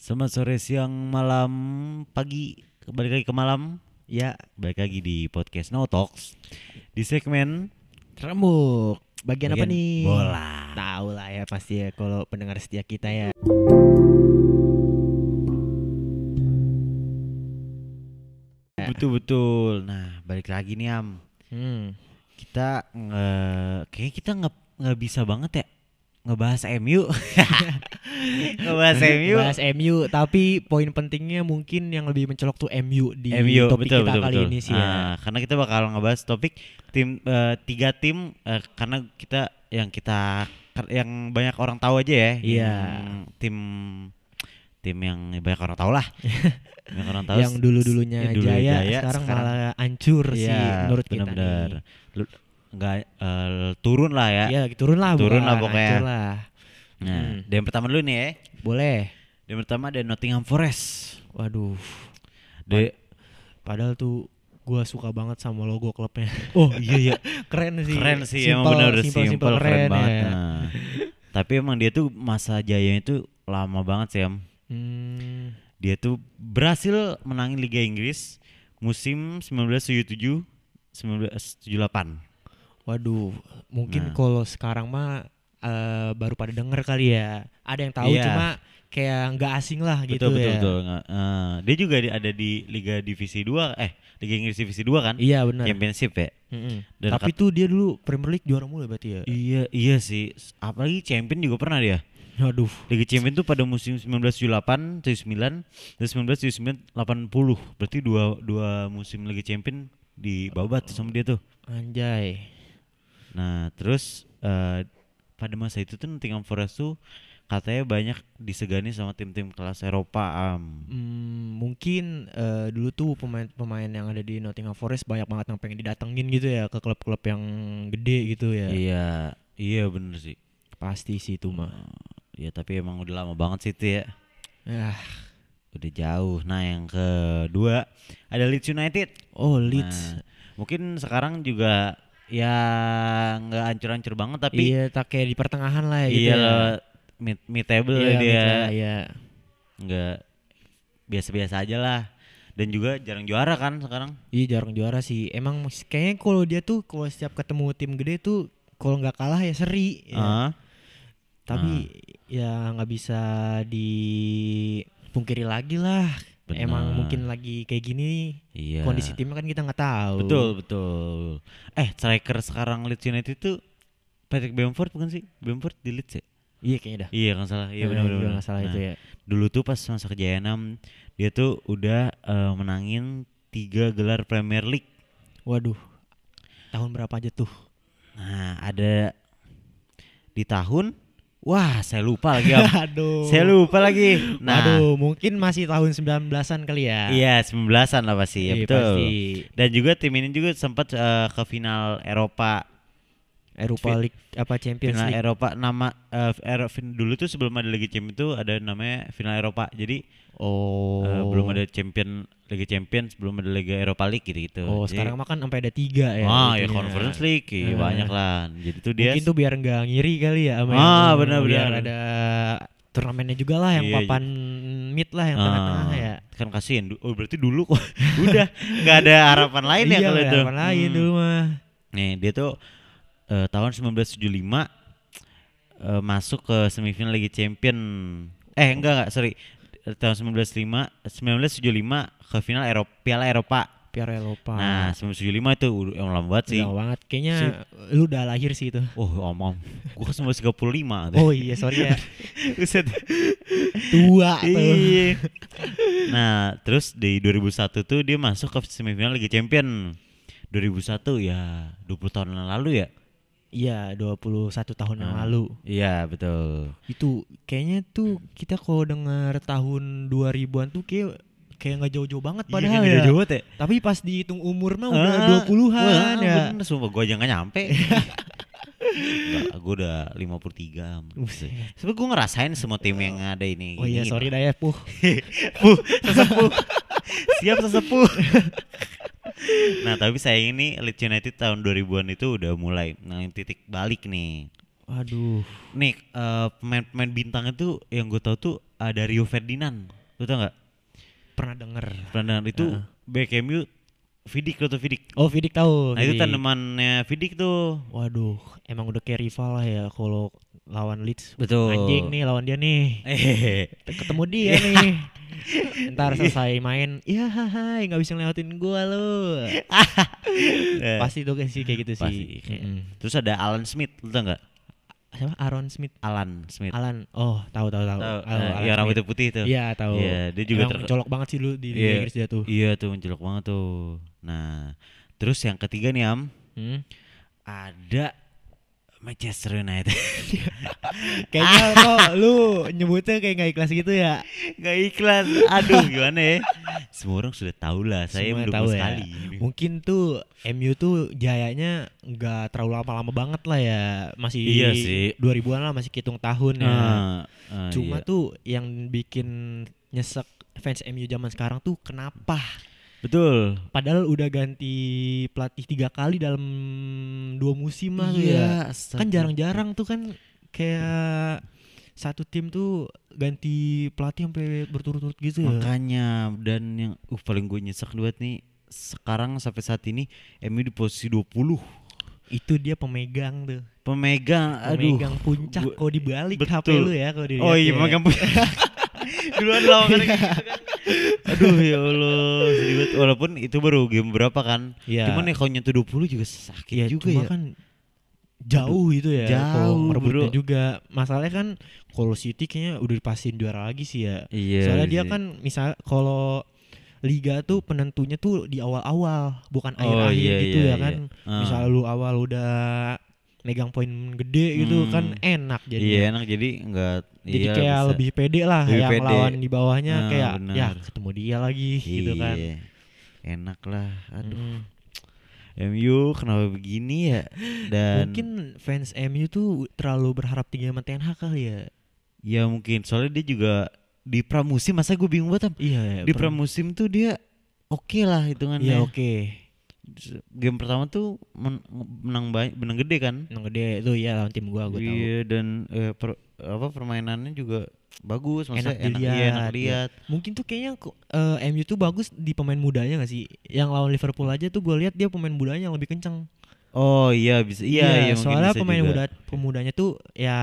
Selamat sore, siang, malam, pagi, balik lagi ke malam. Ya, balik lagi di podcast No Talks di segmen Remuk. Bagian, apa Bagian nih? bola. Tahu lah ya pasti ya kalau pendengar setia kita ya. betul betul. Nah, balik lagi nih Am. Hmm. Kita nge kayaknya kita nggak nggak bisa banget ya ngebahas MU. ngebahas MU. Bahas MU, tapi poin pentingnya mungkin yang lebih mencolok tuh MU di MU topik betul kita betul kali betul. ini sih ya. Ah, karena kita bakal ngebahas topik tim eh, tiga tim eh, karena kita yang kita yang banyak orang tahu aja ya. Iya. yang tim tim yang banyak orang tahu lah. banyak orang tahu. yang dulu-dulunya Ya, dulu Jaya, Jaya, sekarang, sekarang- malah hancur sih Iya, menurut kita benar-benar. nih. Nggak eh, turun lah ya. Ya, turun lah Turun lah pokoknya. hancur lah. Nah, Hmm. dan yang pertama dulu nih ya. Boleh. Dan yang pertama ada Nottingham Forest. Waduh, De, padahal tuh gua suka banget sama logo klubnya. oh iya iya. keren sih. keren sih Simple, emang bener simple, simple, simple, keren, banget. ya. Nah, tapi emang dia tuh masa jayanya itu lama banget sih Am. Hmm. Dia tuh berhasil menangin Liga Inggris musim 1977 1978. Waduh, mungkin Nah. kalau sekarang mah eh, baru pada denger kali ya. Ada yang tahu Iya. cuma kayak nggak asing lah gitu betul betul ya. betul. Nggak, eh, dia juga ada di Liga Divisi 2 eh Liga Inggris Divisi 2 kan? Iya benar. Championship ya. Mm-mm. Dan Tapi tuh dia dulu Premier League juara mulu berarti ya. Iya iya sih. Apalagi champion juga pernah dia. Waduh. Liga Champion tuh pada musim 1978, 79 dan 1979 80. Berarti dua dua musim Liga Champion di babat sama dia tuh. Anjay. Nah, terus eh, pada masa itu tuh Nottingham Forest tuh katanya banyak disegani sama tim-tim kelas Eropa am. Hmm, mungkin eh, dulu tuh pemain-pemain yang ada di Nottingham Forest banyak banget yang pengen didatengin gitu ya ke klub-klub yang gede gitu ya. Iya, iya bener sih. Pasti sih itu mah. Ya tapi emang udah lama banget sih itu ya. Ah, Udah jauh. Nah, yang kedua ada Leeds United. oh Leeds. Nah, mungkin sekarang juga ya nggak hancur-hancur banget tapi iya, tak kayak di pertengahan lah ya gitu iya ya. mid, mid table Iya, dia lah, iya. nggak biasa-biasa aja lah dan juga jarang juara kan sekarang Iya jarang juara sih. Emang kayaknya kalau dia tuh kalau setiap ketemu tim gede tuh kalau nggak kalah ya seri. ya. Ah, Tapi ya nggak bisa dipungkiri lagi lah. Emang Benar. mungkin lagi kayak gini iya kondisi timnya kan kita nggak tahu. betul betul eh striker sekarang Leeds United itu Patrick Bamford bukan sih Bamford di Leeds ya Iya kayaknya dah. iya kan salah iya Eh, benar benar nggak salah Nah, itu ya. dulu tuh pas masa kejayaan dia tuh udah eh, menangin tiga gelar Premier League Waduh. Tahun berapa aja tuh? Nah, ada di tahun Wah, saya lupa lagi, Am. Aduh. saya lupa lagi. Nah, Waduh, mungkin masih tahun 19-an kali ya. iya 19-an lah pasti, ya Iya, betul. pasti. Dan juga tim ini juga sempat eh, ke final Eropa, Eropa League apa Champions final League. Eropa nama eh, Ero- fin- dulu tuh sebelum ada Liga Champions itu ada namanya final Eropa. Jadi Oh. eh, belum ada champion Liga Champions, belum ada Liga Eropa League gitu-gitu. Oh, Jadi- sekarang mah kan sampai ada tiga ya. Ah, ya. Conference League, iya, Eh. banyak lah. Jadi tuh dia Mungkin tuh biar nggak ngiri kali ya sama Ah, benar-benar. biar ada turnamennya juga lah yang Iya, papan mid lah yang Ah, tengah-tengah ya. Kan kasihin. Oh, berarti dulu kok udah nggak ada harapan lain ya iya, kalau itu. harapan lain Hmm. dulu mah. Nih, dia tuh eh, tahun 1975 eh, masuk ke semifinal Liga Champion. Eh, enggak enggak, sorry. Eh, Tahun 1905 1975 ke final Eropa Piala Eropa. Piala Eropa. Nah, 1975 itu yang lama banget sih. Udah banget. Kayaknya lu udah lahir sih itu. Oh, om om. Gua kan 1935 tuh. Oh iya, sorry ya. Buset. Tua tuh. Iya. Nah, terus di 2001 tuh dia masuk ke semifinal Liga Champion. 2001 ya 20 tahun lalu ya. Iya, 21 tahun yang Ah. lalu. Iya, betul. Itu kayaknya tuh kita kalau dengar tahun 2000-an tuh kayak kayak nggak jauh-jauh banget padahal ya. Jawa ya. Tapi pas dihitung umur mah udah Ah, 20-an wah, ya. Bener, sumpah gua aja gak nyampe. Enggak, gua udah 53. Buset. Sebenernya gua ngerasain semua tim yang ada ini. Oh iya, sorry dah ya, Puh. Puh, sesepuh. Siap sesepuh. nah, tapi sayang ini Leeds United tahun 2000-an itu udah mulai nah, titik balik nih. Aduh. Nih eh, pemain-pemain bintang itu yang gue tahu tuh ada Rio Ferdinand. Lu tau nggak? Pernah denger. Ferdinand itu Heeh. back MU Vidic lo tau Vidic. Oh, Vidic tahu. Nah itu tanamannya Vidic tuh. Waduh, emang udah kayak rival lah ya kalau lawan Leeds. Betul. Anjing nih lawan dia nih. Ketemu dia nih. Ntar selesai main, ya hai nggak bisa ngelewatin gua lu. Pasti tuh sih kayak gitu Pasti, sih. kayak- Mm-mm. Terus ada Alan Smith, lu tau nggak? Siapa? Aaron Smith. Alan Smith. Alan. Oh, tahu tahu tahu. Tahu, Alan iya Smith. rambutnya putih tuh. Iya, tahu. Iya, dia juga Emang ter- mencolok banget sih lu di Liga Iya. Inggris dia tuh. Iya tuh mencolok banget tuh. Nah, terus yang ketiga nih Am, Hmm. ada Manchester United. Kayaknya kok lu nyebutnya kayak nggak ikhlas gitu ya. Gak ikhlas. Aduh, gimana ya? Semua orang sudah tahu lah. Saya Semua mendukung tahu ya. sekali. Mungkin tuh MU tuh jayanya nggak terlalu lama-lama banget lah ya. Masih Iya sih. 2000-an lah masih hitung tahun ya. Ah, ah, Cuma iya. tuh yang bikin nyesek fans MU zaman sekarang tuh kenapa? Betul. Padahal udah ganti pelatih tiga kali dalam dua musim lah ya. Iya, Kan astaga. jarang-jarang tuh kan kayak satu tim tuh ganti pelatih sampai berturut-turut gitu ya. Makanya dan yang uh paling gue nyesek banget nih sekarang sampai saat ini MU di posisi 20 Itu dia pemegang tuh. pemegang aduh Pemegang puncak kalau dibalik HP betul. lu ya kalau dilihat. oh iya ya. pemegang puncak duluan lawan kan gitu kan aduh ya Allah sedih walaupun itu baru game berapa kan Iya. cuman ya kalau nyentuh 20 juga sakit Iya juga cuma ya kan jauh gitu ya Jauh, merebutnya bro. juga masalahnya kan kalau City kayaknya udah dipastiin juara lagi sih ya iya soalnya dia sih. kan misal kalau liga tuh penentunya tuh di awal-awal bukan Oh, akhir-akhir iya, gitu iya, ya iya. kan Ah. misal lu awal udah megang poin gede gitu Hmm. kan enak iya jadinya enak jadi enggak jadi iya, kayak bisa. lebih pede lah Lebih yang pede. lawan di bawahnya Ah, kayak benar. ya ketemu dia lagi gitu kan Iya. enak lah aduh Mm-mm. MU kenapa begini ya dan mungkin fans MU tuh terlalu berharap tinggi sama Ten Hag kali ya ya mungkin soalnya dia juga di pramusim masa gue bingung banget iya di pramusim tuh dia oke lah hitungannya Iya oke. Game pertama tuh men- menang banyak menang gede kan Nang gede itu ya lawan tim gua gua tahu. iya dan eh, per- apa permainannya juga bagus maksudnya Enak enak, iya, enak dilihat, iya. Mungkin tuh kayaknya kok, eh, MU tuh bagus di pemain mudanya gak sih? Yang lawan Liverpool aja tuh gue lihat dia pemain mudanya yang lebih kenceng. oh iya bisa iya, iya mungkin soalnya bisa pemain juga. muda pemudanya tuh ya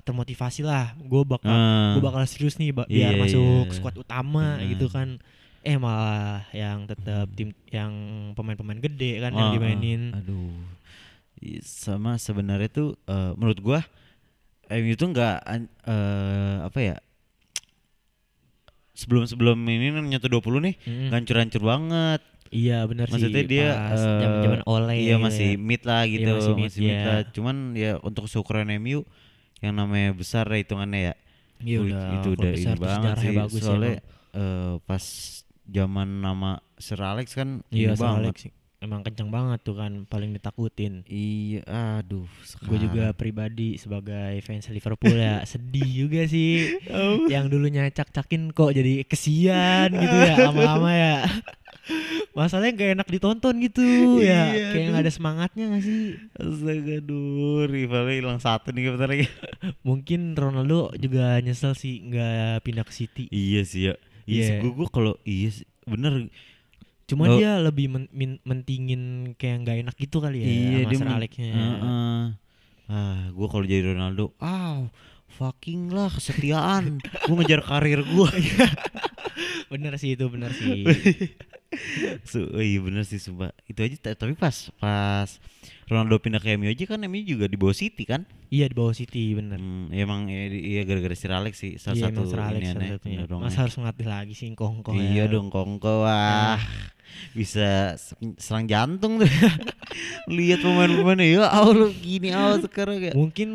termotivasi lah. Gue bakal Ah, gue bakal serius nih ba- biar Iya. masuk squad utama Benar. gitu kan. Eh malah yang tetap tim yang pemain-pemain gede kan yang ah, dimainin. aduh sama sebenarnya tuh eh, menurut gua MU tuh nggak an- eh, apa ya sebelum sebelum ini nyentuh 20 nih Mm-mm. nggak hancur-hancur banget Iya benar sih. maksudnya dia pas eh, zaman-zaman oleh. iya gitu masih ya. mid lah gitu masih masih, mid, mid iya. lah cuman ya untuk seukuran MU yang namanya besar ya hitungannya ya Iya udah itu udah besar ini banget sih bagus ya soalnya emang. eh, pas zaman nama Sir Alex kan Iya Sir banget Alex emang kenceng banget tuh kan paling ditakutin. iya aduh Gue juga pribadi sebagai fans Liverpool ya sedih juga sih. Oh. Yang dulunya cak-cakin kok jadi kesian gitu ya lama-lama ya. Masalahnya gak enak ditonton gitu ya. Iya, Kayak aduh. gak ada semangatnya gak sih? Astaga duh rivalnya hilang satu nih bentar lagi Mungkin Ronaldo juga nyesel sih nggak pindah ke City. Iya sih ya Iya sih Iya. gue gue kalau iya sih bener Cuma Lo- dia lebih men- min- mentingin kayak nggak enak gitu kali ya iya sama dia men- Alexnya. Heeh. Ah gue kalau jadi Ronaldo ah fucking lah kesetiaan gue ngejar karir gue Bener sih itu bener sih. Oh iya bener sih sumpah itu aja ta- tapi pas pas Ronaldo pindah ke MU aja kan MU juga di bawah City kan iya di bawah City bener. hmm, ya emang ya, iya gara-gara Sir Alex sih salah iya satu Sir Alex ini salah aneh, satunya. pendorongnya. Masa harus ngelatih lagi sih Kongko Iya ya. dong Kongko wah bisa se- serang jantung tuh lihat pemain-pemainnya ya Allah gini Allah sekarang ya Mungkin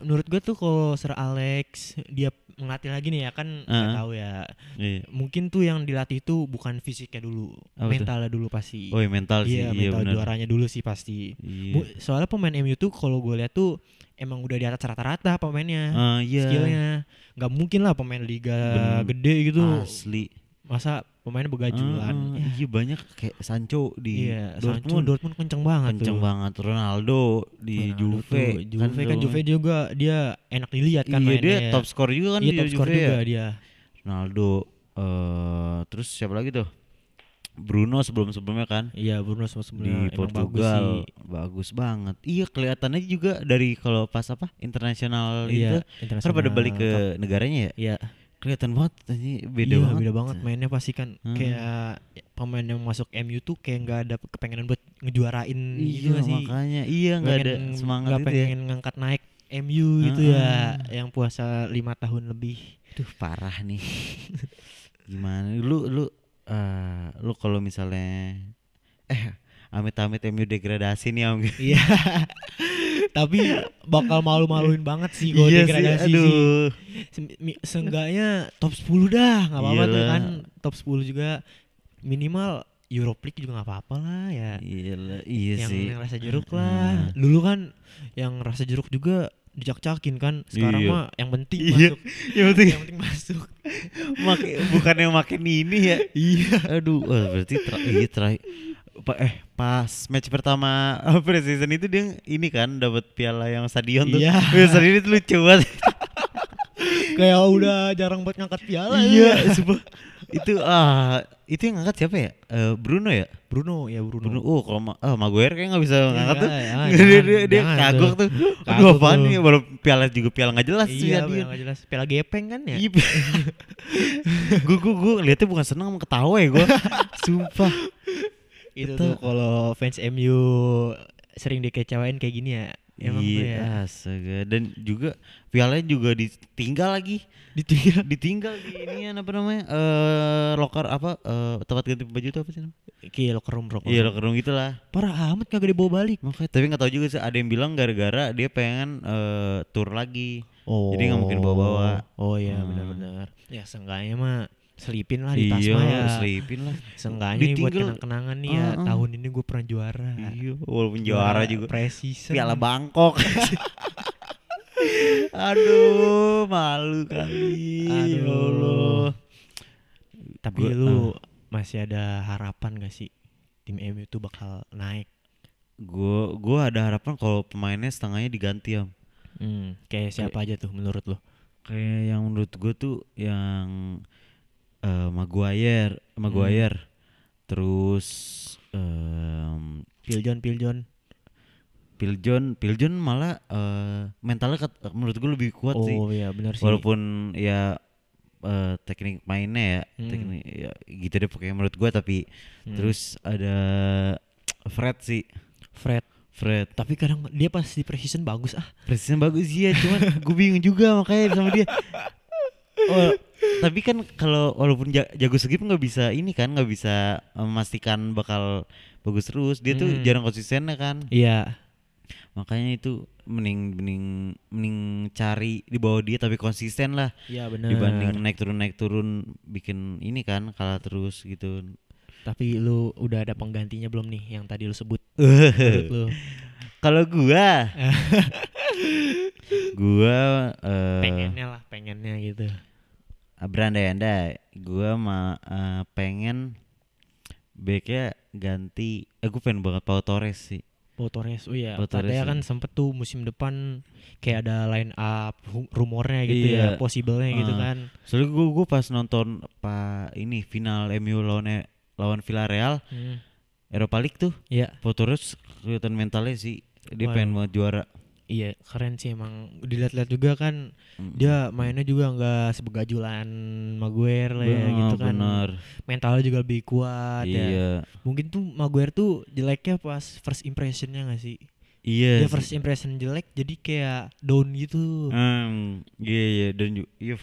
menurut gue tuh kalau Sir Alex dia ngelatih lagi nih ya kan nggak Heeh. tahu ya. Iya. Mungkin tuh yang dilatih tuh bukan fisiknya dulu, Apa mentalnya dulu pasti. oh iya mental sih iya, iya mental benar juaranya dulu sih pasti. iya Soalnya pemain MU tuh kalau gue lihat tuh emang udah di atas rata-rata pemainnya. Ah, iya Skillnya nggak mungkin lah pemain liga Bener. gede gitu asli masa pemainnya begajulan. Ah, Ya, Iya banyak kayak Sancho di iya, Sancho Dortmund. Dortmund kenceng banget kenceng tuh. banget Ronaldo di Ronaldo Juve tuh, Juve kan, dong. Juve juga dia enak dilihat kan iya dia mainnya. top skor juga kan Iya di top skor Juve juga ya. dia. Ronaldo eh terus siapa lagi tuh Bruno sebelum sebelumnya kan Iya Bruno sama di bagus Portugal sih. bagus, banget iya kelihatannya juga dari kalau pas apa internasional Iya, itu kan pada balik ke negaranya ya. Iya, kelihatan banget ini beda iya, banget beda banget mainnya pasti kan Hmm. kayak pemain yang masuk MU tuh kayak nggak ada kepengenan buat ngejuarain gitu iya nggak sih. makanya iya nggak ada semangat itu ya pengen ngangkat naik MU gitu Heeh. ya yang puasa lima tahun lebih. Duh parah nih. Gimana lu lu eh lu kalau misalnya eh amit-amit MU degradasi nih Om. Iya. Tapi bakal malu-maluin banget sih kalau Iya degradasi sih. mi- Seenggaknya top 10 dah, nggak apa-apa tuh Iyalah. kan. Top 10 juga minimal Europe League juga nggak apa-apa lah ya. Iya lah, iya yang, sih. yang rasa jeruk lah. Dulu kan yang rasa jeruk juga dicak-cakin kan. Sekarang Iya. mah yang penting Iya. masuk. Ya penting yang penting masuk. Maki- bukan yang makin ini ya. iya. Aduh, wah, berarti iya terakhir pa- eh pas match pertama preseason itu dia ini kan dapat piala yang stadion tuh. Iya. Piala stadion itu lucu banget. Kayak udah jarang buat ngangkat piala. iya, ya. sumpah. itu ah itu yang ngangkat siapa ya? Eh, Bruno ya? Bruno ya Bruno. Bruno, oh kalau ma ah Maguire kayak nggak bisa ngangkat tuh. Iya, dia, jangan, dia, dia kagok tuh. tuh. Aduh apaan tuh. nih? Baru piala juga piala nggak jelas tuh Iya, ya dia. nggak jelas. Piala gepeng kan ya? Iya. gue gue gue lihatnya bukan seneng sama ketawa ya gue. Sumpah. Itu tuh kalau fans MU sering dikecewain kayak gini ya. Emang tuh ya. iya, astaga. Dan juga pialanya juga ditinggal lagi. Ditinggal. Ditinggal di ini apa namanya? Eh loker apa? Eh tempat ganti baju itu apa sih namanya? Kayak locker room locker Iya room. loker room gitu lah. Parah amat kagak dibawa balik. Makanya tapi nggak tahu juga sih ada yang bilang gara-gara dia pengen eh tour lagi. Oh. Jadi nggak mungkin bawa-bawa. Oh iya Hmm. benar-benar. Ya seenggaknya mah selipin lah di tas iya, mah ya. selipin lah. Seenggaknya nih buat kenang-kenangan nih ya. Heeh. Tahun ini gue pernah juara. Iya, walaupun juara juga. Precision. Piala Bangkok. Aduh, malu kali. Aduh. Allah. Tapi Gua- lu masih ada harapan gak sih tim MU itu bakal naik? Gua gua ada harapan kalau pemainnya setengahnya diganti om. Hmm, kayak siapa aja tuh menurut lu? Kayak yang menurut gue tuh yang Maguire, Maguire. Terus em Piljon, Piljon. Piljon, Piljon malah eh mentalnya ket- menurut gue lebih kuat sih. Oh iya benar sih. Walaupun ya eh, teknik mainnya ya, Hmm. teknik ya gitu deh pokoknya menurut gue tapi Hmm. terus ada Fred sih. Fred. Fred Tapi kadang dia pas di precision bagus ah. Presiden bagus iya cuman gue bingung juga makanya sama dia oh, tapi kan kalau walaupun ja- jago segi pun nggak bisa ini kan nggak bisa memastikan bakal bagus terus dia tuh Hmm. jarang konsistennya kan Iya. makanya itu mending mending mending cari di bawah dia tapi konsisten lah Iya benar. dibanding naik turun naik turun bikin ini kan kalah terus gitu Tapi lu udah ada penggantinya belum nih yang tadi lu sebut? Lu? kalau gua gua eh pengennya lah, pengennya gitu. Berandai-andai gua mah eh, pengen backnya ganti eh gue pengen banget Pau Torres sih Pau Torres, oh iya. Pau Torres ya. kan sempet tuh musim depan kayak ada line up ru- rumornya gitu Iya. ya, possible-nya gitu Ah. kan. soalnya gua gua pas nonton pa ini final MU lawan lawan Villarreal Hmm. Eropa League tuh Iya, Pau Torres kelihatan mentalnya sih dia Waduh. pengen banget juara iya keren sih emang. Dilihat-lihat juga kan Mm. dia mainnya juga nggak sebegajulan Maguire lah ya gitu kan. bener. Mentalnya juga lebih kuat ya. iya Mungkin tuh Maguire tuh jeleknya pas first impressionnya gak sih? Iya Dia first impression jelek jadi kayak down gitu. Hmm, iya iya dan iya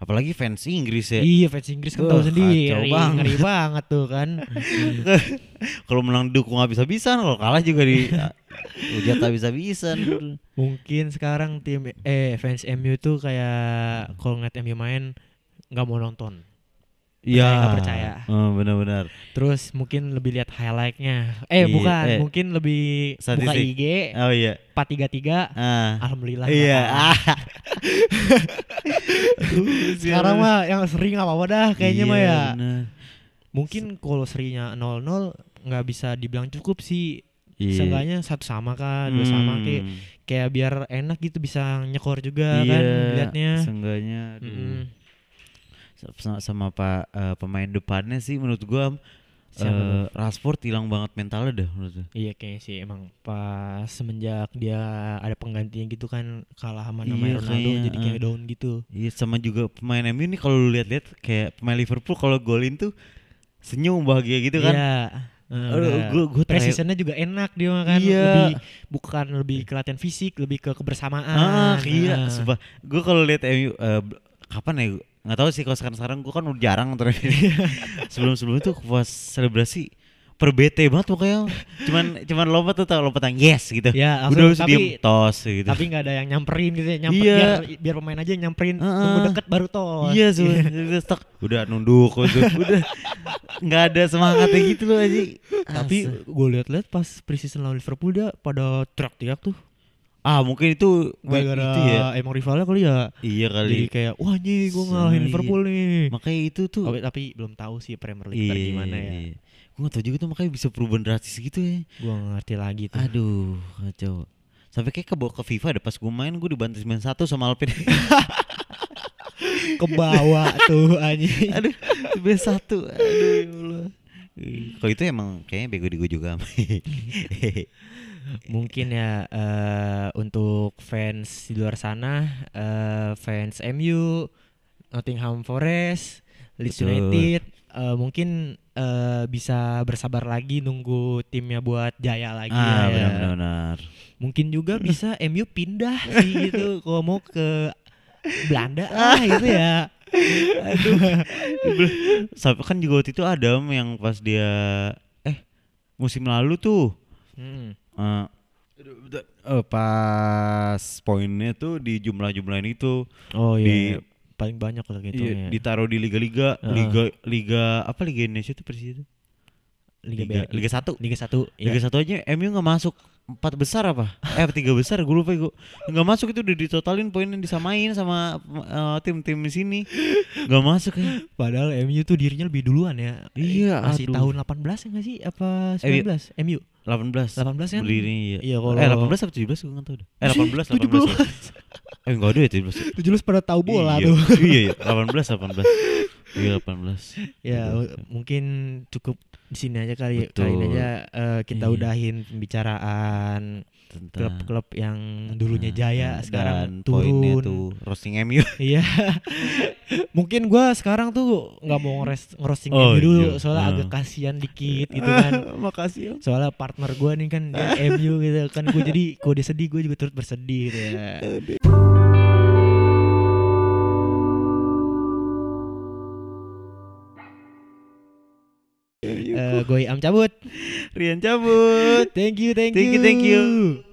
apalagi fans Inggris ya. Iya fans Inggris kan tahu sendiri kacau banget. ngeri banget tuh kan. kalau menang dukung habis-habisan, kalau kalah juga di hujat habis-habisan. Mungkin sekarang tim eh fans MU tuh kayak kalau ngeliat MU main nggak mau nonton. Iya. percaya. Oh, benar-benar. Terus mungkin lebih lihat highlightnya. Eh Iya, bukan, eh. mungkin lebih buka Statistik. IG Oh iya. 433. Ah. Alhamdulillah. Iya. apa-apa. Ah. Sekarang mah yang sering apa apa dah kayaknya Iya, mah ya. bener. Mungkin kalau serinya 00 nggak bisa dibilang cukup sih. Iya. Seenggaknya satu sama kan, dua sama kayak Hmm. kayak biar enak gitu bisa nyekor juga iya, kan liatnya. Seenggaknya. Mm-mm. Sama, sama pak eh, pemain depannya sih menurut gua Siapa eh, tuh? Rashford hilang banget mentalnya dah menurut gua. Iya kayaknya sih emang pas semenjak dia ada penggantinya gitu kan kalah sama namanya Iya, Ronaldo kayaknya, jadi kayak eh. down gitu. Iya sama juga pemain MU nih kalau lu lihat-lihat kayak pemain Liverpool kalau golin tuh senyum bahagia gitu kan. Iya. gua terakhir- Precisionnya juga enak dia kan Iya. lebih bukan lebih ke latihan fisik lebih ke kebersamaan. Ah, iya, Nah. sumpah. Gue kalau lihat MU b- kapan ya? Nggak tahu sih kalau sekarang-sekarang gue kan udah jarang nonton MU. Sebelum-sebelum itu pas selebrasi per bete banget pokoknya. Cuman cuman lompat tuh tau lompatan yes gitu. Ya, Udah langsung, harus diem tapi tos gitu. tapi nggak ada yang nyamperin gitu ya nyamper Iya. biar biar pemain aja yang nyamperin Heeh. tunggu deket baru tos. Iya, sudah stok. Udah nunduk udah. udah. Nggak ada semangatnya gitu loh aja. Tapi gue liat-liat pas preseason lawan Liverpool dia pada teriak-teriak tuh. Ah mungkin itu Gara-gara itu ya. emang rivalnya kali ya. Iya Jadi kali. kayak wah nih gue ngalahin Iya. Liverpool nih. Makanya itu tuh Oh, tapi belum tahu sih Premier League ntar gimana ya. Gue gak tau juga tuh makanya bisa perubahan drastis gitu ya. Gue ngerti lagi tuh. Aduh, kacau. Sampai kayak kebawa ke FIFA ada pas gue main gue dibantu 9 satu sama Alvin. Ke bawah tuh anjing. Aduh, 9 satu. Aduh, ya Allah. Kalau itu emang kayaknya bego di gue juga. Mungkin ya eh, untuk fans di luar sana, eh, fans MU, Nottingham Forest, Leeds Betul. United, eh, mungkin eh, bisa bersabar lagi nunggu timnya buat jaya lagi ah, ya. benar-benar. Mungkin juga bisa MU pindah sih gitu kalau mau ke Belanda ah gitu ya. Aduh. Kan juga waktu itu Adam yang pas dia eh musim lalu tuh Hmm. Bentar. Eh, pas poinnya tuh di jumlah-jumlahin itu Oh Di- iya. paling banyak lah gitu Iya, ya. ditaruh di liga-liga, Heeh. liga liga apa liga Indonesia itu persis itu? Liga Liga, liga 1. Liga 1 Liga 1 aja MU nggak masuk. Empat besar apa? eh tiga besar gue lupa gue nggak masuk itu udah ditotalin poinnya disamain sama eh, tim-tim di sini nggak masuk ya Padahal MU tuh dirinya lebih duluan ya. Iya, Masih aduh. tahun 18 ya nggak sih? Apa Eh, 19? MU 18 18 kan? berdiri iya. Iya, kalau- eh 18 atau 17 gue nggak tahu deh eh 18 18 eh enggak ada ya 17 17 pada tahu bola iya. tuh. iya iya 18 18 iya 18 ya u- mungkin cukup di sini aja kali Betul. kali ini aja eh, kita Iya. udahin pembicaraan klub-klub yang dulunya Nah, jaya dan sekarang poinnya turun. tuh roasting MU Iya. Mungkin gua sekarang tuh nggak mau ngeres ngerosting Oh, MU dulu iya. soalnya Ah. agak kasihan dikit gitu kan. makasih ya Soalnya partner gua nih kan dia MU gitu kan gue jadi dia sedih gue juga turut bersedih gitu ya. Eh gue Am cabut. Rian cabut Thank you, thank, Thank you, thank you.